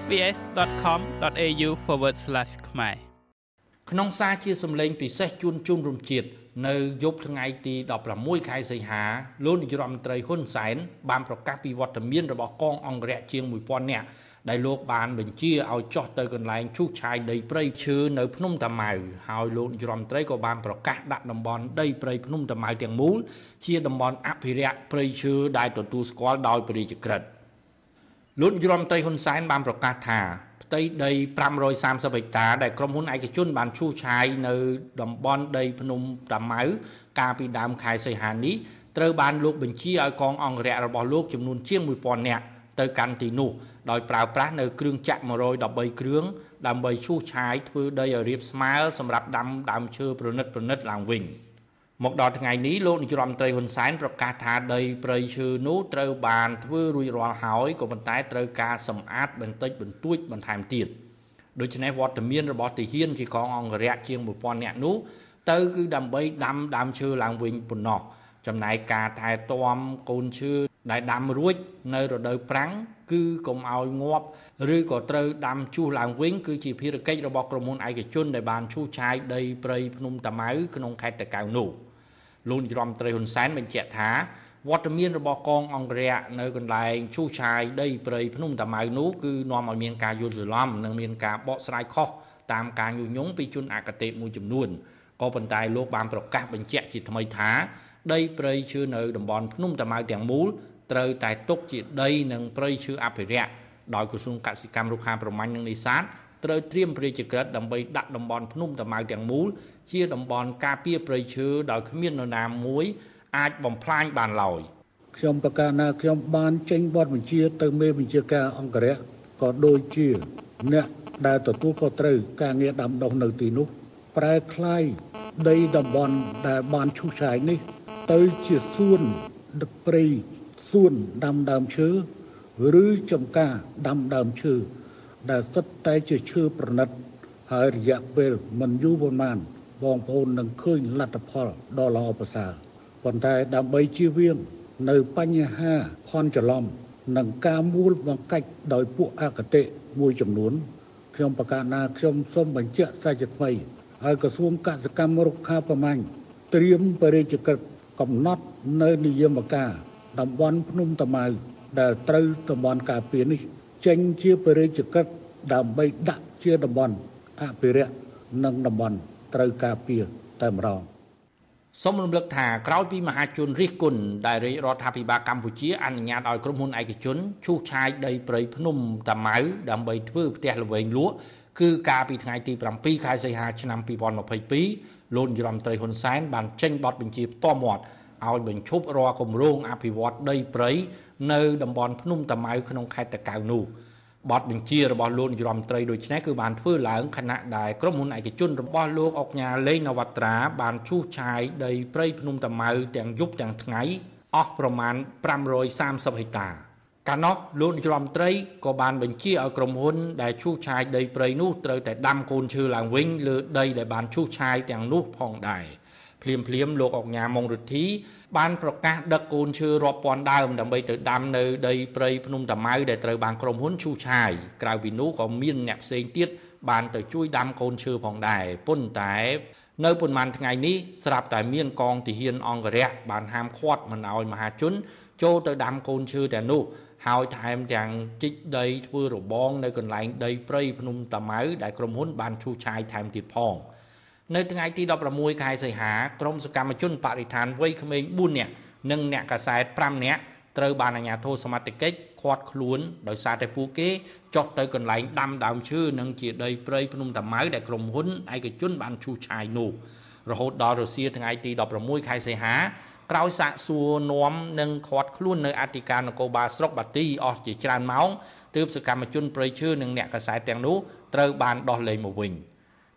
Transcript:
sbs.com.au/ ខ្មែរក្នុងសារជាសម្លេងពិសេសជូនជូនរំជាតិនៅយប់ថ្ងៃទី16ខែសីហាលោកនាយរដ្ឋមន្ត្រីហ៊ុនសែនបានប្រកាសពីវត្តមានរបស់កងអង្គរៈជាង1000នាក់ដែលលោកបានបញ្ជាឲ្យចោះទៅកន្លែងឈូសឆាយដីព្រៃឈើនៅភ្នំតាម៉ៅហើយលោកនាយរដ្ឋមន្ត្រីក៏បានប្រកាសដាក់តំបន់ដីព្រៃភ្នំតាម៉ៅទាំងមូលជាតំបន់អភិរក្សព្រៃឈើដែលទទួលស្គាល់ដោយព្រះរាជក្រឹត្យ លោកនាយរដ្ឋមន្ត្រីហ៊ុនសែនបានប្រកាសថាផ្ទៃដី530ហិកតាដែលក្រុមហ៊ុនឯកជនបានឈូសឆាយនៅតំបន់ដីភ្នំតាម៉ៅកាលពីដើមខែសីហានេះត្រូវបានលោកបញ្ជាឲ្យកងអង្គរៈរបស់លោកចំនួនជាង1000នាក់ទៅកាន់ទីនោះដោយប្រើប្រាស់នៅគ្រឿងចាក់113គ្រឿងដើម្បីឈូសឆាយធ្វើដីឲ្យរាបស្មើសម្រាប់ដាំដើមឈើប្រណិតប្រណិតឡើងវិញ មកដល់ថ្ងៃនេះលោកនាយរដ្ឋមន្ត្រីហ៊ុនសែនប្រកាសថាដីព្រៃឈើនោះត្រូវបានធ្វើរួចរាល់ហើយក៏ប៉ុន្តែត្រូវការសម្អាតបន្តិចបន្តួចបន្ថែមទៀតដូច្នេះវត្តមានរបស់ទាហានជាកងអង្គរៈជាង1000នាក់នោះទៅគឺដើម្បីដាំដើមឈើឡើងវិញប៉ុណ្ណោះចំណែកការថែទាំកូនឈើដែលដាំរួចនៅរដូវប្រាំងគឺកុំឲ្យងាប់ឬក៏ត្រូវដាំជួសឡើងវិញគឺជាភារកិច្ចរបស់ក្រុមហ៊ុនឯកជនដែលបានឈូសឆាយដីព្រៃភ្នំតាម៉ៅក្នុងខេត្តតាកែវនោះ លោកនាយរដ្ឋមន្ត្រីហ៊ុនសែនបញ្ជាក់ថាវត្តមានរបស់កងអង្គរៈនៅកន្លែងឈូសឆាយដីព្រៃភ្នំតាម៉ៅនោះគឺនាំឲ្យមានការយល់ច្រឡំនិងមានការបកស្រាយខុសតាមការញុះញង់ពីជនអកតេមួយចំនួនក៏ប៉ុន្តែលោកបានប្រកាសបញ្ជាក់ជាថ្មីថាដីព្រៃឈើនៅតំបន់ភ្នំតាម៉ៅទាំងមូលត្រូវតែទុកជាដីនិងព្រៃឈើអភិរក្សដោយក្រសួងកសិកម្មរុក្ខាប្រមាញ់និងនេសាទ ត្រូវត្រៀមព្រះរាជក្រឹត្យដើម្បីដាក់តំបន់ភ្នំតាម៉ៅទាំងមូលជាតំបន់ការពារព្រៃឈើដោយគ្មាននរណាមួយអាចបំផ្លាញបានឡើយខ្ញុំប្រកាសណាខ្ញុំបានចេញបទបញ្ជាទៅមេបញ្ជាការអង្គរៈក៏ដូចជាអ្នកដែលទទួលខុសត្រូវការងារដាំដុះនៅទីនោះប្រែคลายដីតំបន់ដែលបានឈូសឆាយនេះ ទៅជាសួនដឹកព្រៃសួនដាំដើមឈើឬចំការដាំដើមឈើ ដែលសុទ្ធតែជាឈើប្រណិត ហើយរយៈពេលមិនយូរប៉ុន្មានបងប្អូននឹងឃើញលទ្ធផលដ៏ល្អប្រសើរប៉ុន្តែដើម្បីជៀសវាង នៅបញ្ហាខន់ច្រឡំនិងការមូលបង្កាច់ដោយពួកអកតេមួយចំនួនខ្ញុំប្រកាសណាខ្ញុំសូមបញ្ជាក់សាច់ថ្មីហើយក្រសួងកសិកម្មរុក្ខាប្រមាញ់ត្រៀមបរិយាកាសកំណត់នៅនិយមការតំបន់ភ្នំតាម៉ៅដែលត្រូវតំបន់ការពារនេះ ចេញជាបរិយាកាសដើម្បីដាក់ជាតំបន់អភិរក្សនិងតំបន់ត្រូវការពារតែម្ដងសូមរំលឹកថាក្រោយពីមហាជនរិះគន់ដែលរាជរដ្ឋាភិបាលកម្ពុជាអនុញ្ញាតឲ្យក្រុមហ៊ុនឯកជនឈូសឆាយដីព្រៃភ្នំតាម៉ៅដើម្បីធ្វើផ្ទះល្វែងលក់គឺកាលពីថ្ងៃទី7ខែសីហាឆ្នាំ2022លោកនាយរដ្ឋមន្ត្រីហ៊ុនសែនបានចេញបទបញ្ជាផ្ទាល់មាត់ ឲ្យបញ្ឈប់រាល់គម្រោងអភិវឌ្ឍដីព្រៃនៅតំបន់ភ្នំតាម៉ៅក្នុងខេត្តតាកែវនោះបទបញ្ជារបស់លោកនាយរដ្ឋមន្ត្រីដូចនេះគឺបានធ្វើឡើងខណៈដែលក្រុមហ៊ុនឯកជនរបស់លោកអុកញ៉ាលេងនវត្រាបានឈូសឆាយដីព្រៃភ្នំតាម៉ៅទាំងយប់ទាំងថ្ងៃអស់ប្រមាណ530ហិកតាកាលនោះលោកនាយរដ្ឋមន្ត្រីក៏បានបញ្ជាឲ្យក្រុមហ៊ុនដែលឈូសឆាយដីព្រៃនោះត្រូវតែដាំកូនឈើឡើងវិញលើដីដែលបានឈូសឆាយទាំងនោះផងដែរ ភ្លាមភ្លាមលោកអុកញ៉ាម៉ុងរិទ្ធីបានប្រកាសដឹកកូនឈើរាប់ពាន់ដើមដើម្បីទៅដាំនៅដីព្រៃភ្នំតាម៉ៅដែលត្រូវបានក្រុមហ៊ុនឈូសឆាយក្រៅពីនោះក៏មានអ្នកផ្សេងទៀតបានទៅជួយដាំកូនឈើផងដែរប៉ុន្តែនៅប៉ុន្មានថ្ងៃនេះស្រាប់តែមានកងទាហានអង្គរៈបានហាមឃាត់មិនឲ្យមហាជន ចូលទៅដាំកូនឈើទាំងនោះហើយថែមទាំងជីកដីធ្វើរបងនៅកន្លែងដីព្រៃភ្នំតាម៉ៅដែលក្រុមហ៊ុនបានឈូសឆាយថែមទៀតផង។ នៅថ្ងៃទី16ខែសីហាក្រមសកម្មជនបរិស្ថានវ័យក្មេង4នាក់និងអ្នកកសែត5នាក់ត្រូវបានអាជ្ញាធរសមត្ថកិច្ចឃាត់ខ្លួនដោយសារតែពួកគេចុះទៅកន្លែងដាំដើមឈើនិងជាដីព្រៃភ្នំតាម៉ៅដែលក្រុមហ៊ុនឯកជនបានឈូសឆាយនោះរហូតដល់រសៀលថ្ងៃទី16ខែសីហាក្រោយសាកសួរនាំនិងខាត់ខ្លួននៅអធិការនគរបាលស្រុកបាទីអស់ជាច្រើនម៉ោងទើបសកម្មជនប្រៃឈើនិងអ្នកកសែតទាំងនោះត្រូវបានដោះលែងមកវិញ